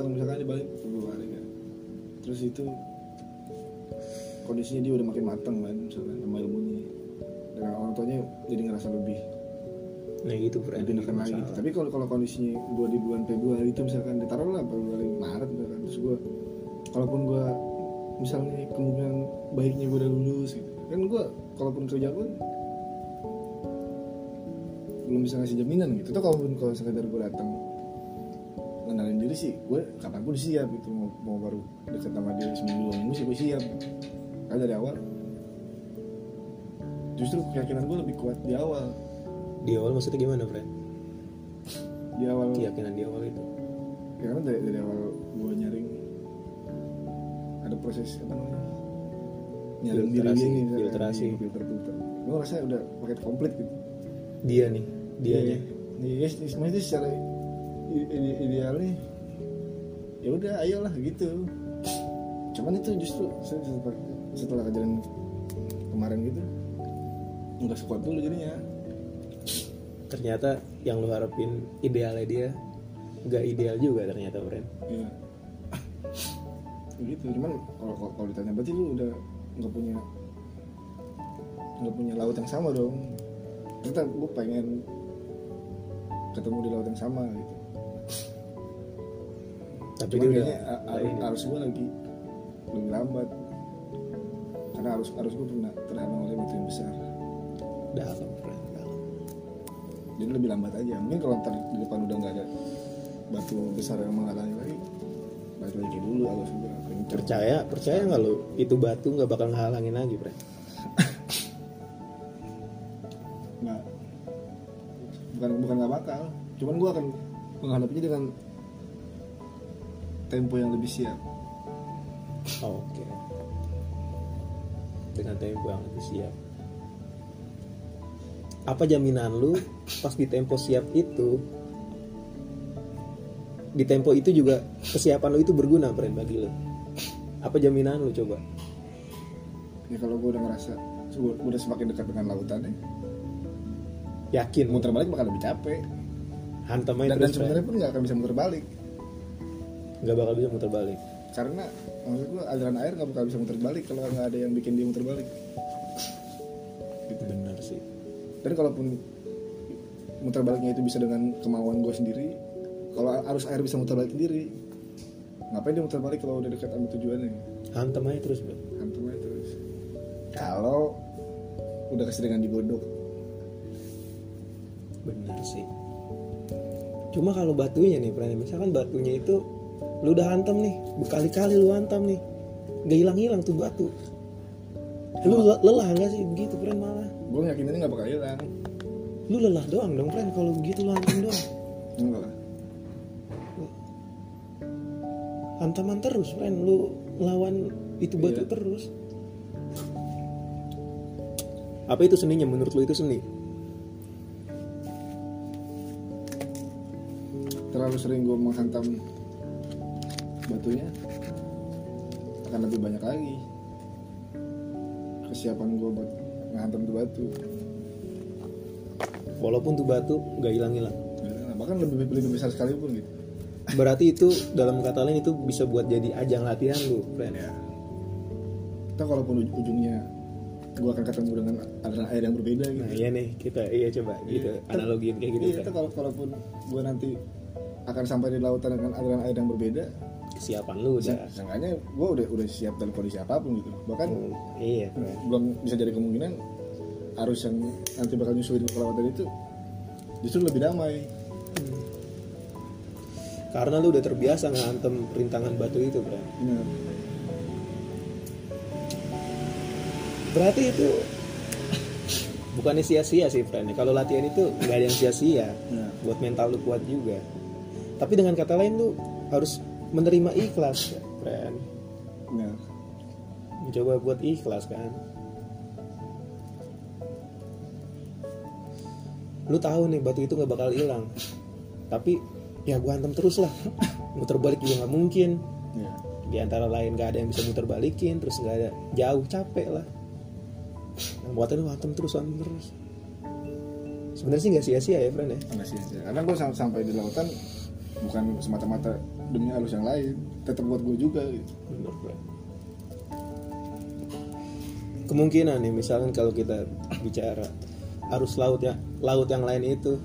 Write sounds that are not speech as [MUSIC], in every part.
datang misalkan. Di balik. Gue balik kan terus itu kondisinya dia udah makin matang kan misalkan sama ilmunya. Dengan orang tuanya jadi ngerasa lebih. Nah gitu friend lebih neken lagi gitu. tapi kalau kalau kondisinya gue di bulan Februari itu misalkan ditaruh lah Februari Maret misalkan. Terus gue kalaupun gue misalnya kemungkinan baiknya gue udah lulus gitu. Kan gue kalaupun kerja pun belum bisa ngasih jaminan gitu. Tuh kalaupun kalau sekedar gue datang ngenalin diri sih. Gue kapan pun siap gitu mau, mau baru deket sama dia seminggu dua minggu sih gue siap. Karena dari awal justru keyakinan gue lebih kuat di awal. Di awal maksudnya gimana friend di awal keyakinan di awal itu? Ya karena dari, dari awal gue nyaring ada proses apa namanya? Nyaring diri ini filtrasi. filter filter gue ngerasa udah paket komplit gitu. Dia nih dianya. Iya, yes, sebenarnya secara idealnya ya udah ayolah gitu. Cuman itu justru se- setelah, setelah kejadian kemarin gitu nggak sekuat dulu jadinya. ternyata yang lu harapin idealnya dia nggak ideal juga ternyata friend Iya. gitu. Cuman kalau kalau- kalau ditanya berarti lu udah nggak punya nggak punya laut yang sama dong. Ternyata gue pengen ketemu di laut yang sama gitu. Tapi Cuman dia kayaknya arus gue lagi lebih lambat karena arus arus gue pernah terhalang oleh batu yang besar. Dalam jadi lebih lambat aja. Mungkin kalau ntar di depan udah nggak ada batu besar yang menghalangi lagi balik lagi dulu arus gue percaya percaya nggak lu? Itu batu nggak bakal ngehalangin lagi friend nggak. Bukan bukan nggak bakal. Cuman gue akan menghadapinya dengan tempo yang lebih siap. Oh, oke. Dengan tempo yang lebih siap. Apa jaminan lu pas di tempo siap itu? Di tempo itu juga kesiapan lu itu berguna friend bagi lu. Apa jaminan lu coba? Ya kalau gue udah ngerasa gue udah semakin dekat dengan lautan ya. Yakin? Muter balik bakal lebih capek. Hantam dan, aja dan friend. sebenarnya pun nggak akan bisa muter balik nggak bakal bisa muter balik. Karena maksud gue aliran air nggak bakal bisa muter balik kalau nggak ada yang bikin dia muter balik. Gitu. bener sih. Dan kalaupun muter baliknya itu bisa dengan kemauan gue sendiri kalau arus air bisa muter balik sendiri ngapain dia muter balik kalau udah dekat sama tujuannya? Hantam aja terus bro. Hantum aja terus. Kalau udah keseringan digodok. Bener sih. Cuma kalau batunya nih friend misalkan batunya itu lu udah hantam nih berkali-kali lu hantam nih. Nggak hilang-hilang tuh batu. Lu le- lelah nggak sih? Begitu friend malah. Gue yakin ini nggak bakal hilang. Lu lelah doang dong friend kalau begitu lu hantam doang. Enggak lah. Hantaman terus friend lu lawan itu batu Iya. terus. Apa itu seninya menurut lu itu seni? Terlalu sering gue menghantam batunya akan lebih banyak lagi kesiapan gue buat menghantam tuh batu. Walaupun tuh batu nggak hilang-hilang. Nah, bahkan lebih lebih besar sekalipun gitu. Berarti itu dalam kata lain itu bisa buat jadi ajang latihan lu friend. Ya kita kalaupun uj- ujungnya gue akan ketemu dengan aliran air yang berbeda gitu. Nah iya nih kita iya coba gitu Iya. analogiin kayak gitu iya, kan. kalau kalaupun gue nanti akan sampai di lautan dengan aliran air yang berbeda Kesiapan lu udah. se- seenggaknya gue udah udah siap dalam kondisi apa pun gitu bahkan Iya. Bro. belum bisa jadi kemungkinan arus yang nanti bakal nyusulin lautan itu justru lebih damai Karena lu udah terbiasa ngantem rintangan batu itu, bro. Benar. Berarti itu [LAUGHS] bukannya sia-sia sih, friend. Kalau latihan itu nggak ada yang sia-sia. Nah, Buat mental lu kuat juga. Tapi dengan kata lain lu harus menerima ikhlas, friend. benar. Mencoba buat ikhlas kan. Lu tahu nih batu itu nggak bakal hilang. Tapi ya gua hantam terus lah. [LAUGHS] Muter balik juga nggak mungkin. Ya. Di antara lain nggak ada yang bisa muter balikin, terus nggak ada jauh capek lah. Nah, buatan lu hantam terus hantam terus. Sebenarnya sih nggak sia-sia ya, friend ya. Enggak sih, sih. Karena gue sampai di lautan bukan semata-mata demi halus yang lain tetap buat gue juga gitu Bener. Kemungkinan nih misalkan kalau kita bicara arus laut ya laut yang lain itu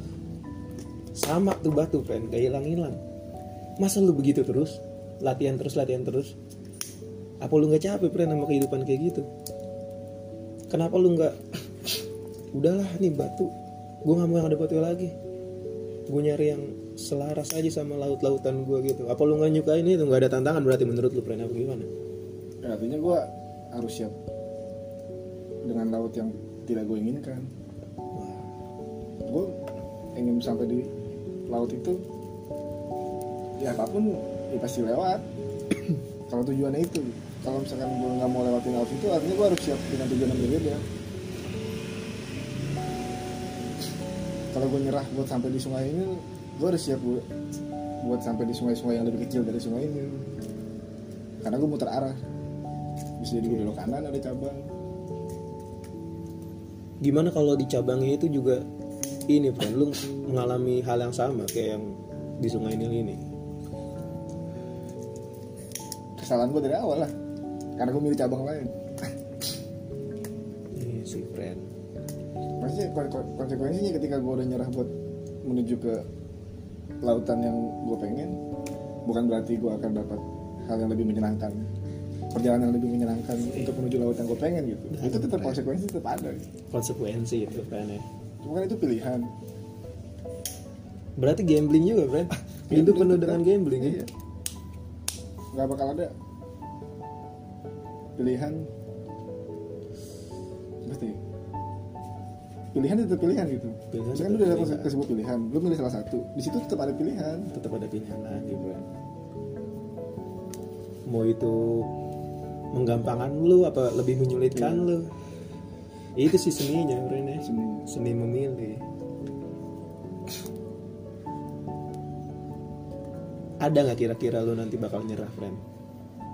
sama tuh batu friend gak hilang-hilang. Masa lu begitu terus latihan terus latihan terus? Apa lu nggak capek friend sama kehidupan kayak gitu? Kenapa lu nggak [SNIFFS] udahlah nih batu gue nggak mau yang ada batu lagi gue nyari yang selaras aja sama laut-lautan gue gitu. Apa lu nggak nyukain itu? Nggak ada tantangan berarti menurut lu apa gimana? Ya, artinya gue harus siap dengan laut yang tidak gue inginkan. Gue ingin sampai di laut itu ya apa pun ya pasti lewat. [COUGHS] Kalau tujuannya itu. Kalau misalkan gue nggak mau lewatin laut itu artinya gue harus siap dengan tujuan yang berbeda. Kalau gue nyerah buat sampai di sungai ini gue harus siap buat, buat sampai di sungai-sungai yang lebih kecil dari sungai ini. Karena gue muter arah. Bisa jadi gue belok kanan ada cabang. Gimana kalau di cabangnya itu juga ini friend lu mengalami hal yang sama kayak yang di sungai Nil ini? Kesalahan gue dari awal lah. Karena gue milih cabang lain. Iya sih friend. Kon- konsekuensinya ketika gue udah nyerah buat menuju ke lautan yang gue pengen bukan berarti gue akan dapat hal yang lebih menyenangkan perjalanan yang lebih menyenangkan untuk menuju laut yang gue pengen gitu. Itu tetap konsekuensi tetap ada. Gitu. konsekuensi itu friend ya. Cuma kan itu pilihan. Berarti gambling juga friend hidup penuh dengan gambling ya? Iya. Nggak bakal ada pilihan. Pasti pilihan itu pilihan gitu. Pilihan misalkan lu udah ke sebuah pilihan lu milih salah satu di situ tetap ada pilihan. Tetap ada pilihan lagi friend mau itu menggampangkan lu apa lebih menyulitkan lu? Itu sih seninya ya Seni. seni memilih. Ada nggak kira-kira lu nanti bakal nyerah friend?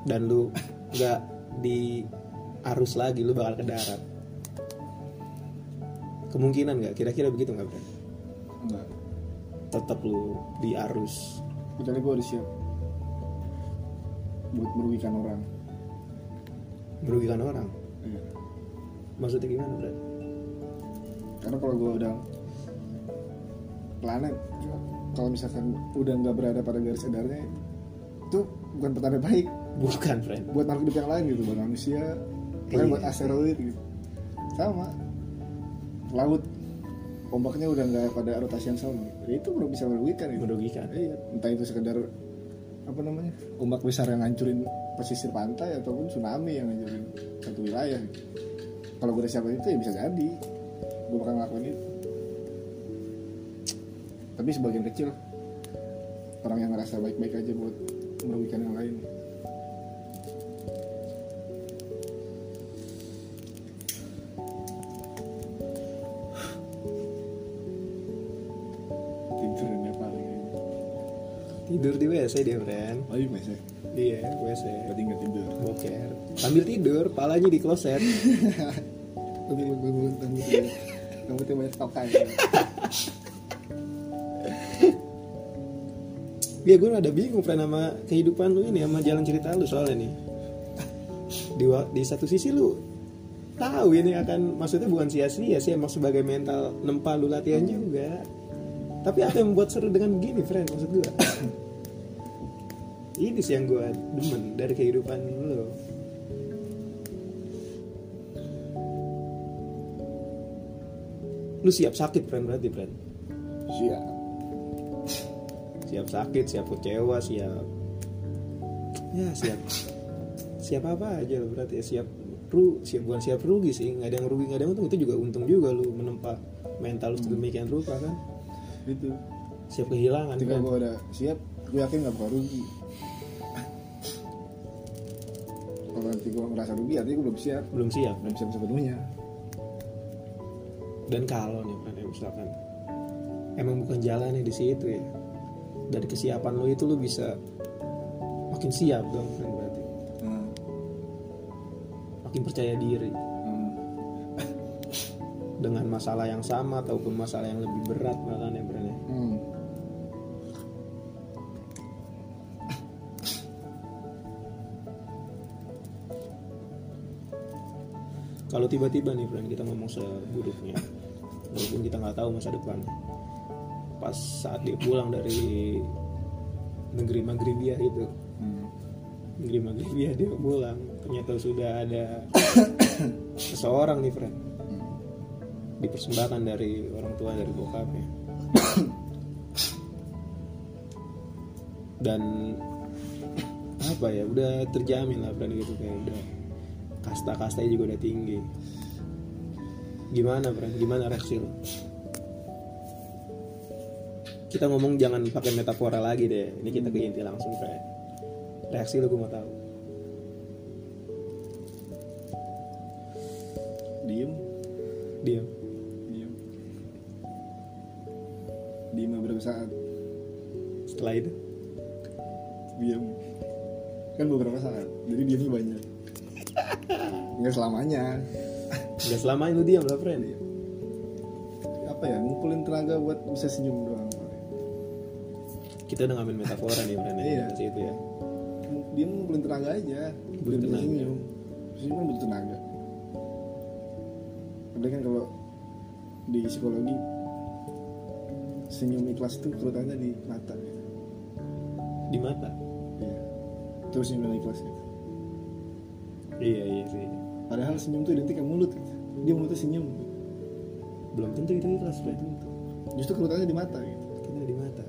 Dan lu nggak di arus lagi lu bakal ke darat kemungkinan nggak? Kira-kira begitu nggak friend enggak tetap lu di arus. Kecuali gue udah siap. Buat merugikan orang. Merugikan orang? Iya. maksudnya gimana friend karena kalau gue udah planet kalau misalkan udah nggak berada pada garis edarnya itu bukan petanda baik. Bukan friend. Buat makhluk hidup yang lain gitu buat manusia Iya. buat asteroid gitu. Sama laut. Ombaknya udah nggak pada rotasi yang sama. Ya itu belum bisa merugikan gitu. merugikan. Iya entah itu sekedar apa namanya ombak besar yang ngancurin pesisir pantai ataupun tsunami yang ngancurin satu wilayah. Kalau gue udah siapin itu ya bisa jadi. Gue bakal ngelakuin itu. Tapi sebagian kecil orang yang ngerasa baik-baik aja buat merugikan yang lain tidur di WC dia friend. Oh iya mas iya WC berarti nggak tidur. Boker. Sambil tidur palanya di kloset. Tapi bangun rambut rambutnya banyak tokai Ya gue rada bingung friend sama kehidupan lu ini sama jalan cerita lu soalnya nih. Di, di satu sisi lu tahu ini akan maksudnya bukan sia-sia sih emang sebagai mental nempa lu latihan juga. Tapi apa yang membuat seru dengan begini friend maksud gue? [LAUGHS] ini sih yang gue demen dari kehidupan lu. Lu siap sakit friend berarti friend. siap. Siap sakit siap kecewa siap. Ya siap. Siap apa aja lo berarti ya siap ru siap bukan siap rugi sih nggak ada yang rugi nggak ada yang untung. Itu juga untung juga lu menempa mental lu sedemikian rupa kan? Itu. Siap kehilangan ketika kan? gue udah siap gue yakin nggak bakal rugi kalau nanti gue merasa rugi artinya gue belum siap. Belum siap. Belum siap sepenuhnya. Dan kalau nih kan ya misalkan emang bukan jalannya di situ ya. Dari kesiapan lu itu lu bisa makin siap dong kan berarti. Hmm. makin percaya diri. Hmm. dengan masalah yang sama ataupun masalah yang lebih berat bahkan ya kalau tiba-tiba nih friend kita ngomong seburuknya walaupun kita nggak tahu masa depan pas saat dia pulang dari negeri Maghribia itu Hmm. negeri Maghribia dia pulang ternyata sudah ada seseorang nih friend dipersembahkan dari orang tua dari bokapnya dan apa ya udah terjamin lah friend gitu kayak udah kasta kastanya juga udah tinggi. Gimana friend gimana reaksi lo kita ngomong jangan pakai metafora lagi deh. Ini kita ke inti langsung friend reaksi lo gue mau tahu. Diem. Diam diem. Diem beberapa saat setelah itu? Diem. Kan beberapa saat. Jadi diemnya banyak nggak selamanya. Udah selama itu diam lah friend. Apa ya ngumpulin tenaga buat bisa senyum doang. Kita udah ngambil metafora nih friend Iya. ya itu ya. Dia ngumpulin tenaga aja. Butuh tenaga. senyum. Senyum kan butuh tenaga. Ada kan kalau di psikologi senyum ikhlas itu kerutannya di mata. Di mata? Iya. Terus senyum ikhlas gitu. Iya iya sih padahal senyum itu identik sama mulut gitu. dia mulutnya senyum. Belum tentu itu ikhlas friend Tentu. justru kerutannya di mata gitu. Kita di mata.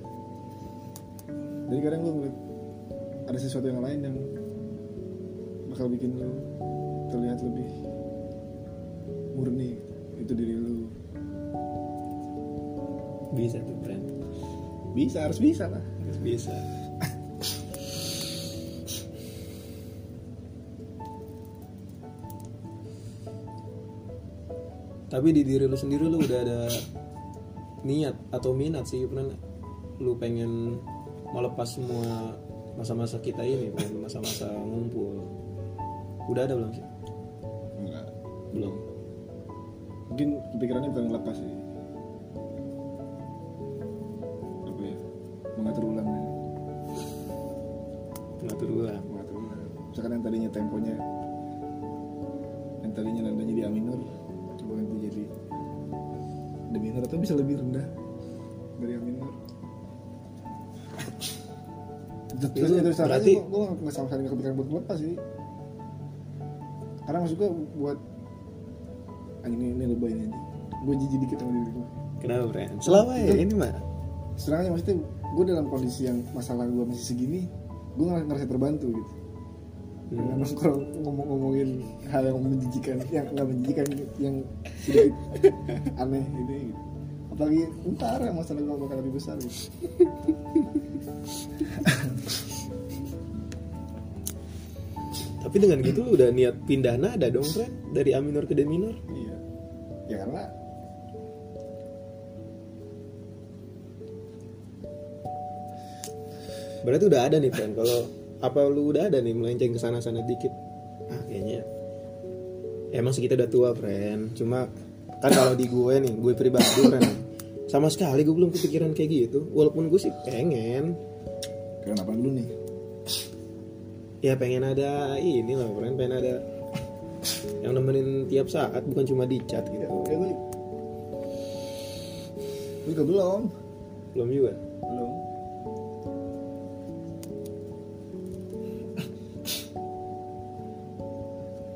Jadi kadang lu ngeliat ada sesuatu yang lain yang bakal bikin lu terlihat lebih murni itu diri lu. Bisa tuh friend bisa harus bisa lah. Harus bisa tapi di diri lu sendiri lu udah ada niat atau minat sih friend lu pengen melepas semua masa-masa kita ini masa-masa ngumpul. Udah ada belum sih? Enggak. Belum. Mungkin pikirannya bukan ngelepas sih Terus berarti- gue nggak sama sekali nggak kepikiran buat lepas sih. Karena maksud gue buat anjing ini, ini lebay ini. Gue jijik dikit sama diri gue kenapa friend selama ya ini mah. Sedangkan maksudnya gue dalam kondisi yang masalah gue masih segini gue ngerasa, ngerasa terbantu gitu. Dengan nongkrong ngomong-ngomongin hal yang menjijikan yang nggak menjijikan yang sedikit aneh gitu, gitu. apalagi ntar yang masalah gue bakal lebih besar gitu. [LAUGHS] tapi dengan gitu lu udah niat pindah nada dong friend dari A minor ke D minor iya ya karena Berarti udah ada nih friend. Kalau apa lu udah ada nih melenceng ke sana sana dikit? Ah kayaknya. Emang sih kita udah tua friend. Cuma kan kalau di gue nih, gue pribadi friend. Sama sekali gue belum kepikiran kayak gitu. Walaupun gue sih pengen. kenapa dulu nih Ya pengen ada ini lah friend. Pengen ada yang nemenin tiap saat bukan cuma di chat ya, gitu. ya gue gue juga belum Belum juga. belum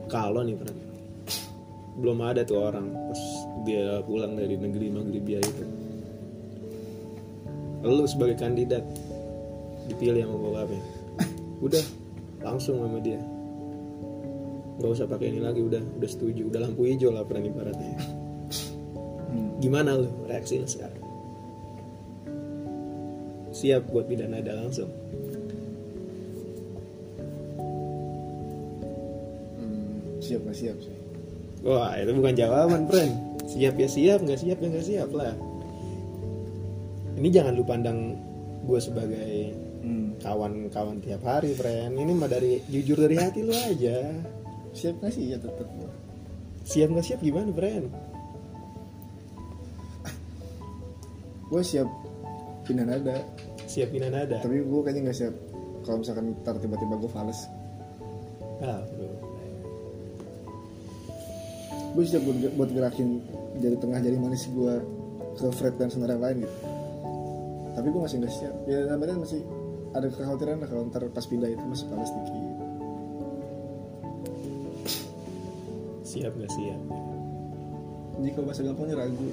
Kalau nih friend. Belum ada tuh orang pas dia pulang dari negeri Maghribia itu. Lu sebagai kandidat dipilih sama bokapnya. Udah langsung sama dia. Gak usah pakai ini lagi udah udah setuju udah lampu hijau lah friend ibaratnya. Hmm. Gimana lu reaksi lu sekarang? Siap buat pindah nada langsung. Hmm, siap nggak siap sih Wah itu bukan jawaban friend Siap ya siap nggak siap ya nggak siap lah Ini jangan lu pandang gue sebagai hmm. kawan-kawan tiap hari friend. Ini mah dari jujur dari hati lu aja. Siap nggak sih? Ya tetap Siap nggak siap gimana friend? Gue siap pindah nada. Siapin nada? Tapi gue kayaknya nggak siap. Kalau misalkan ntar tiba-tiba gue fales ah, bro. gue siap buat, buat gerakin jari tengah jari manis gue ke fret dan senar yang lain gitu. Tapi gue masih nggak siap. Ya namanya masih ada kekhawatiran lah kalau ntar pas pindah itu masih panas dikit. Siap nggak siap? Jadi kalau bahasa gampangnya ragu.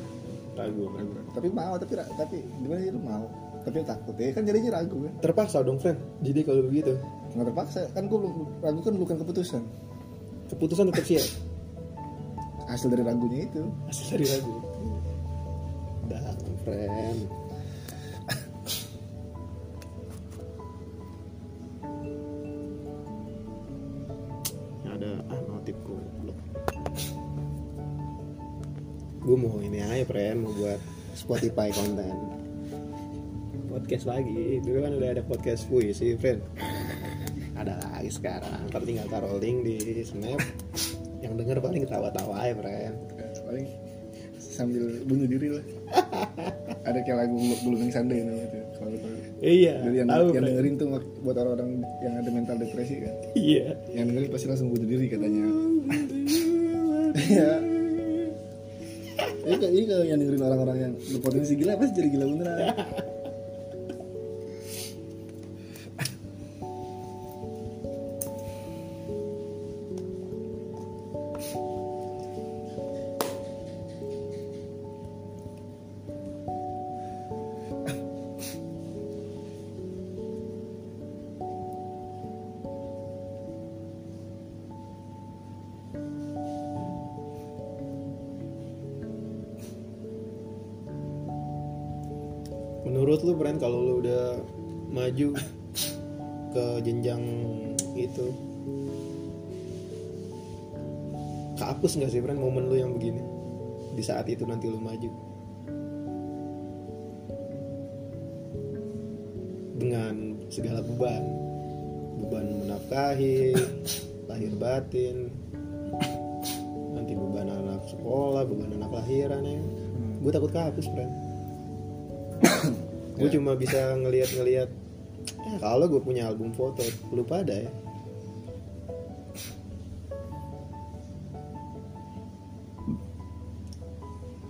Ragu ragu, ragu. tapi mau tapi tapi gimana sih lu mau? Tapi takut ya kan jadinya ragu kan? Terpaksa dong friend jadi kalau begitu. Nggak terpaksa kan gue belum ragu kan bukan keputusan. Keputusan tetap siap. Hasil dari ragunya itu. Asal dari ragu. Dah friend gue mau ini aja friend mau buat Spotify konten podcast lagi dulu kan udah ada podcast puisi friend ada lagi sekarang ntar tinggal taruh link di snap yang denger paling ketawa-tawa aja friend paling sambil bunuh diri lah ada kayak lagu Blooming Sunday namanya tuh kalau iya Jadi yang, tahu yang dengerin tuh buat orang-orang yang ada mental depresi kan? Iya. Yang dengerin pasti langsung bunuh diri katanya. [LAUGHS] Iya. Ini kalau yang dengerin orang-orang yang berpotensi gila pasti jadi gila beneran [LAUGHS] itu kehapus nggak sih Bran momen lu yang begini? Di saat itu nanti lu maju? Dengan segala beban. Beban menafkahi [COUGHS] lahir batin. Nanti beban anak sekolah beban anak lahiran ya. Gue takut kehapus Bran. [COUGHS] Gue cuma bisa ngelihat-ngelihat kalau gue punya album foto lu pada ya.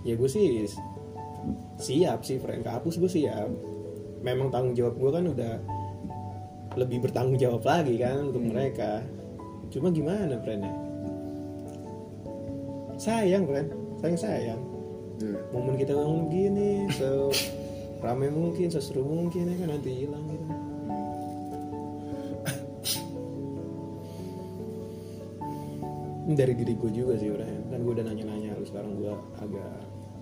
Ya gue sih siap sih friend kehapus gue siap. Memang tanggung jawab gue kan udah lebih bertanggung jawab lagi kan untuk mereka. Cuma gimana friend ya? Sayang friend sayang sayang. Iya. momen kita bangun begini so ramai mungkin seseru mungkin ya kan? Nanti hilang gitu dari diri gue juga sih udah kan gue udah nanya-nanya lu sekarang gue agak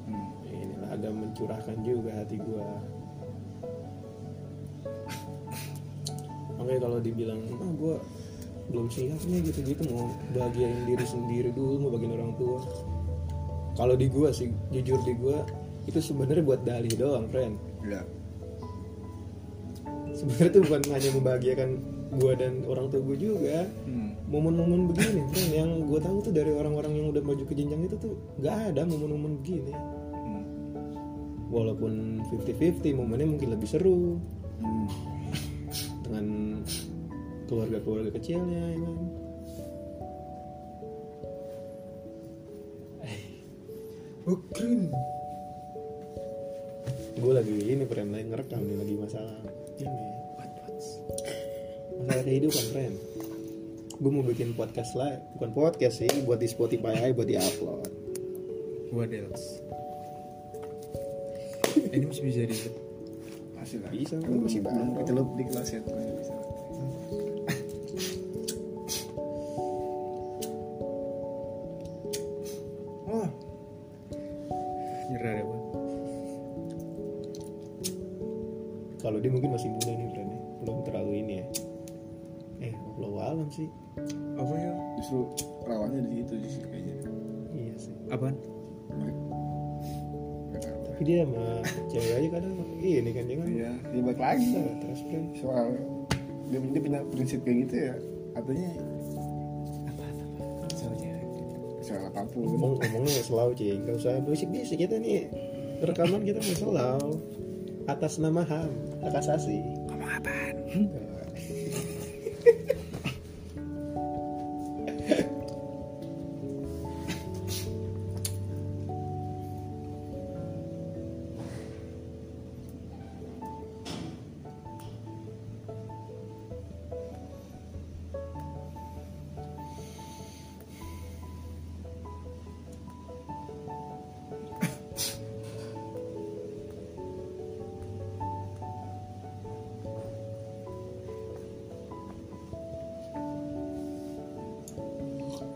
Hmm. inilah agak mencurahkan juga hati gue makanya kalau dibilang ah gue belum siap nih gitu-gitu mau bahagiain diri sendiri dulu mau bagian orang tua kalau di gue sih jujur di gue itu sebenarnya buat dalih doang friend Iya. sebenarnya tuh bukan hanya membahagiakan gue dan orang tua gue juga Hmm. momen-momen begini friend yang gue tahu tuh dari orang-orang yang udah maju ke jenjang itu tuh nggak ada momen-momen begini Hmm. walaupun 50-50 momennya mungkin lebih seru Hmm. dengan keluarga-keluarga kecilnya ya kan Bukrin. gue lagi ini friend lagi ngerekam nih lagi masalah ini masalah kehidupan friend gue mau bikin podcast lah bukan podcast sih buat di Spotify aja buat di upload What else? Ini masih bisa di Masih lah. Bisa, Kan masih banyak. Kita lu di kelas ya bisa. Oh, nyerah ya bang. kalau dia mungkin masih muda nih friend ya. belum terlalu ini ya eh belum alam sih Apa ya? justru rawannya di situ justru kayaknya. iya sih Apaan? Nggak tapi dia sama cewek aja kadang ini kan dia kan Iya, ya balik lagi. terus friend Soal dia, dia punya prinsip kayak gitu ya. Artinya Soalnya. soal apa pun. ngomong ngomongnya selalu cing nggak usah berisik berisik kita nih rekaman kita mau selalu atas nama ham hak asasi Ngomong apaan?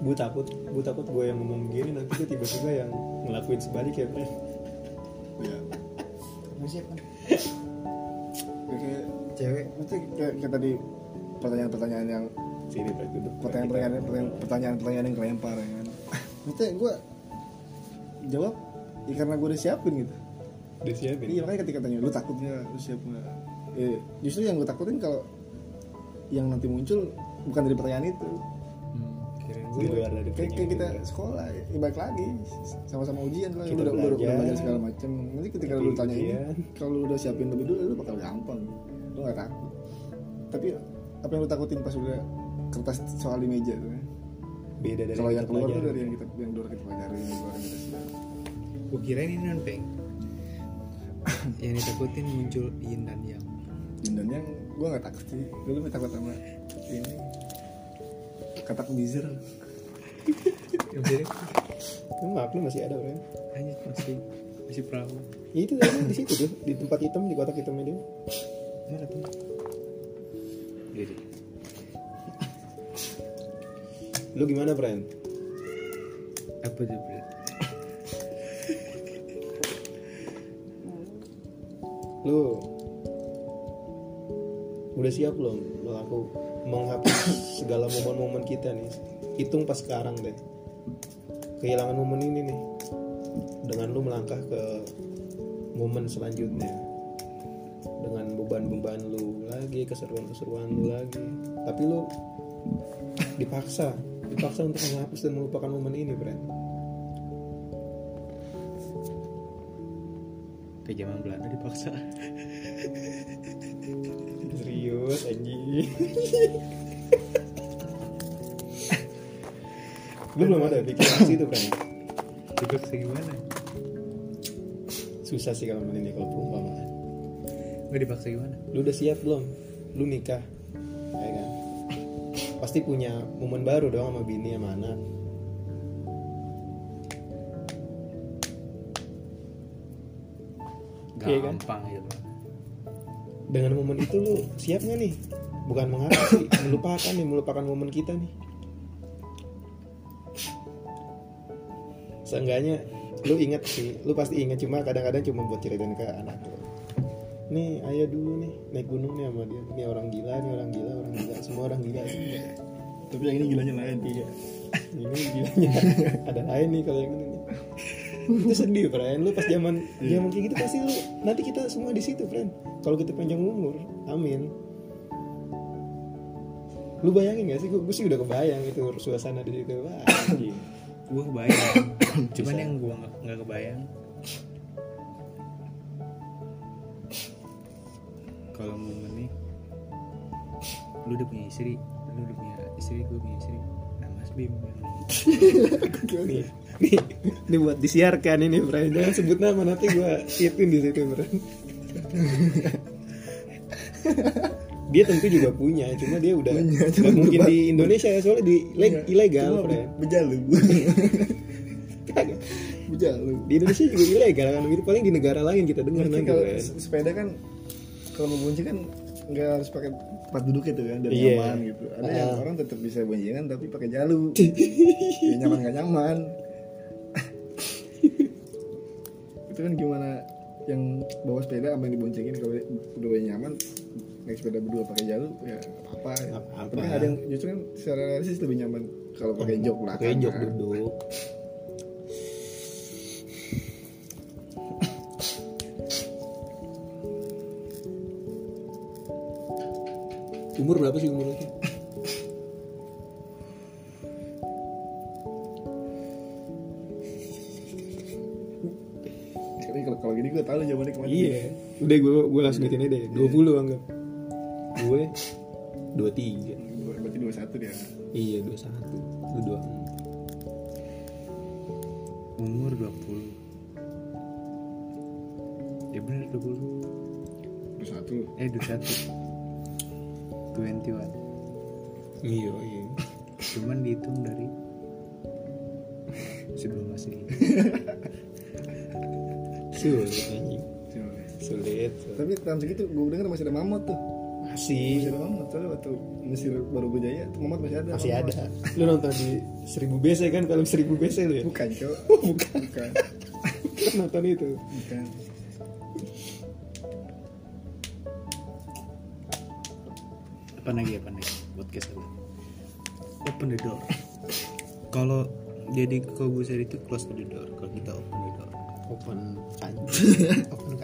Gue takut gue takut gue yang ngomong gini nanti gue tiba-tiba yang ngelakuin sebaliknya friend ya Kamu siapa? kayak Cewek. itu kayak, kayak tadi pertanyaan-pertanyaan yang sini pertanyaan-pertanyaan pertanyaan-pertanyaan yang kelempar ya kan? Gue jawab ya karena gue udah siapin gitu. Udah siapin? Iya makanya ketika tanya lu takut nggak? Lu siap nggak? Eh, justru yang gue takutin kalau yang nanti muncul bukan dari pertanyaan itu Di luar dari kayak, kayak kita pertanyaan. sekolah ya balik lagi sama-sama ujian lah Kita udah, udah, udah belajar. belajar segala macam nanti ketika lu tanya ini kalau lu udah siapin lebih dulu lu bakal gampang. Lu gak takut. Tapi apa yang lu takutin pas udah kertas soal di meja tuh kan beda dari kalau yang keluar tuh dari yang kita yang luar kita pelajarin yang luar kita siap. Gue kirain ini non peng. yang ditakutin muncul yin dan yang. dan yang gue gak takut sih. Gue lebih takut sama ini. Katak bizer Kan maaf lu masih ada friend hanya masih masih perahu. Ya, itu tadi di situ tuh di tempat hitam di kotak hitamnya dia. Mana tuh? Jadi lu gimana friend? Apa tuh bro? lu udah siap belum? Lu aku menghapus segala momen-momen kita nih hitung pas sekarang deh kehilangan momen ini nih dengan lu melangkah ke momen selanjutnya. Dengan beban-beban lu lagi keseruan-keseruan lu lagi. Tapi lu dipaksa dipaksa untuk menghapus dan melupakan momen ini friend Ke zaman Belanda dipaksa. [LAUGHS] serius anjing [LAUGHS] lu belum ada pikiran ke situ friend Dipaksa gimana? susah sih kalau ini kalau perumpamaan Nggak dipaksa gimana? lu udah siap belum lu nikah ya kan pasti punya momen baru dong sama bini sama anak Iya kan? Gampang gitu. dengan momen itu lu siap nggak nih bukan menghapus sih melupakan nih melupakan momen kita nih seenggaknya lu inget sih lu pasti inget cuma kadang-kadang cuma buat ceritain ke anak lu. Nih ayah dulu nih naik gunung nih sama dia. Ini orang gila ini orang gila orang gila. Semua orang gila semua tapi yang ini gilanya lain. Iya. Ini gilanya. Ada lain nih kalau yang ini nih. Itu sedih friend. Lu pas zaman zaman kayak gitu pasti lu nanti kita semua di situ friend. Kalau kita panjang umur amin. Lu bayangin gak sih? Gue, sih udah kebayang itu suasana di situ. Wah. Gue kebayang. [COUGHS] Cuman Bisa. yang gue nggak kebayang. Kalau momen nih, lu udah punya istri, lu udah punya istri, gue punya istri. Nah Mas Bim ini buat disiarkan ini friend jangan sebut nama nanti gue ituin di situ friend [LAUGHS] dia tentu juga punya cuma dia udah Punya, cuma mungkin di Indonesia ya soalnya di leg- ilegal Cuma friend. bejalu Kagak. [LAUGHS] bejalu di Indonesia juga ilegal kan? Gitu paling di negara lain kita dengar lagi kalau kan? se- sepeda kan kalau mau bonceng kan nggak harus pakai tempat duduk itu kan dan Iya. nyaman gitu. Ada yang Ah. orang tetap bisa boncengan tapi pakai jalu. [LAUGHS] Ya, nyaman nggak nyaman. [LAUGHS] Itu kan gimana yang bawa sepeda sama yang diboncengin kalau udah nyaman naik sepeda berdua pakai jalu ya apa Apa-apa. tapi kan ada yang justru kan secara realistis lebih nyaman kalau pakai jok belakang. kayak jok kan. duduk. Umur berapa sih umur itu kalau gini gue tahu jawabannya ke mana. Iya. Udah gue gue langsung ngetin aja deh. 20 anggap gue 23 berarti dua satu dia. Iya 21 lu 2 umur 20 Ya bener 20 dua satu. Eh 21 21 iya iya. Cuman dihitung dari Sebelum masih sulit anjing. Coba. sulit Tapi tahun segitu gue denger masih ada mamut tuh. Masih. Mesir Mamat soalnya waktu Mesir baru berjaya tuh Mamat masih ada. Masih ada. Lu nonton di 1000 BC kan film 1000 BC lu ya? Bukan cok. [LAUGHS] Bukan. Bukan. Lu nonton itu? Bukan. Apa lagi apa lagi? Podcast apa? Open the door. [LAUGHS] Kalau jadi Kobuser itu close the door kalau kita open the door. Open anjing [LAUGHS] open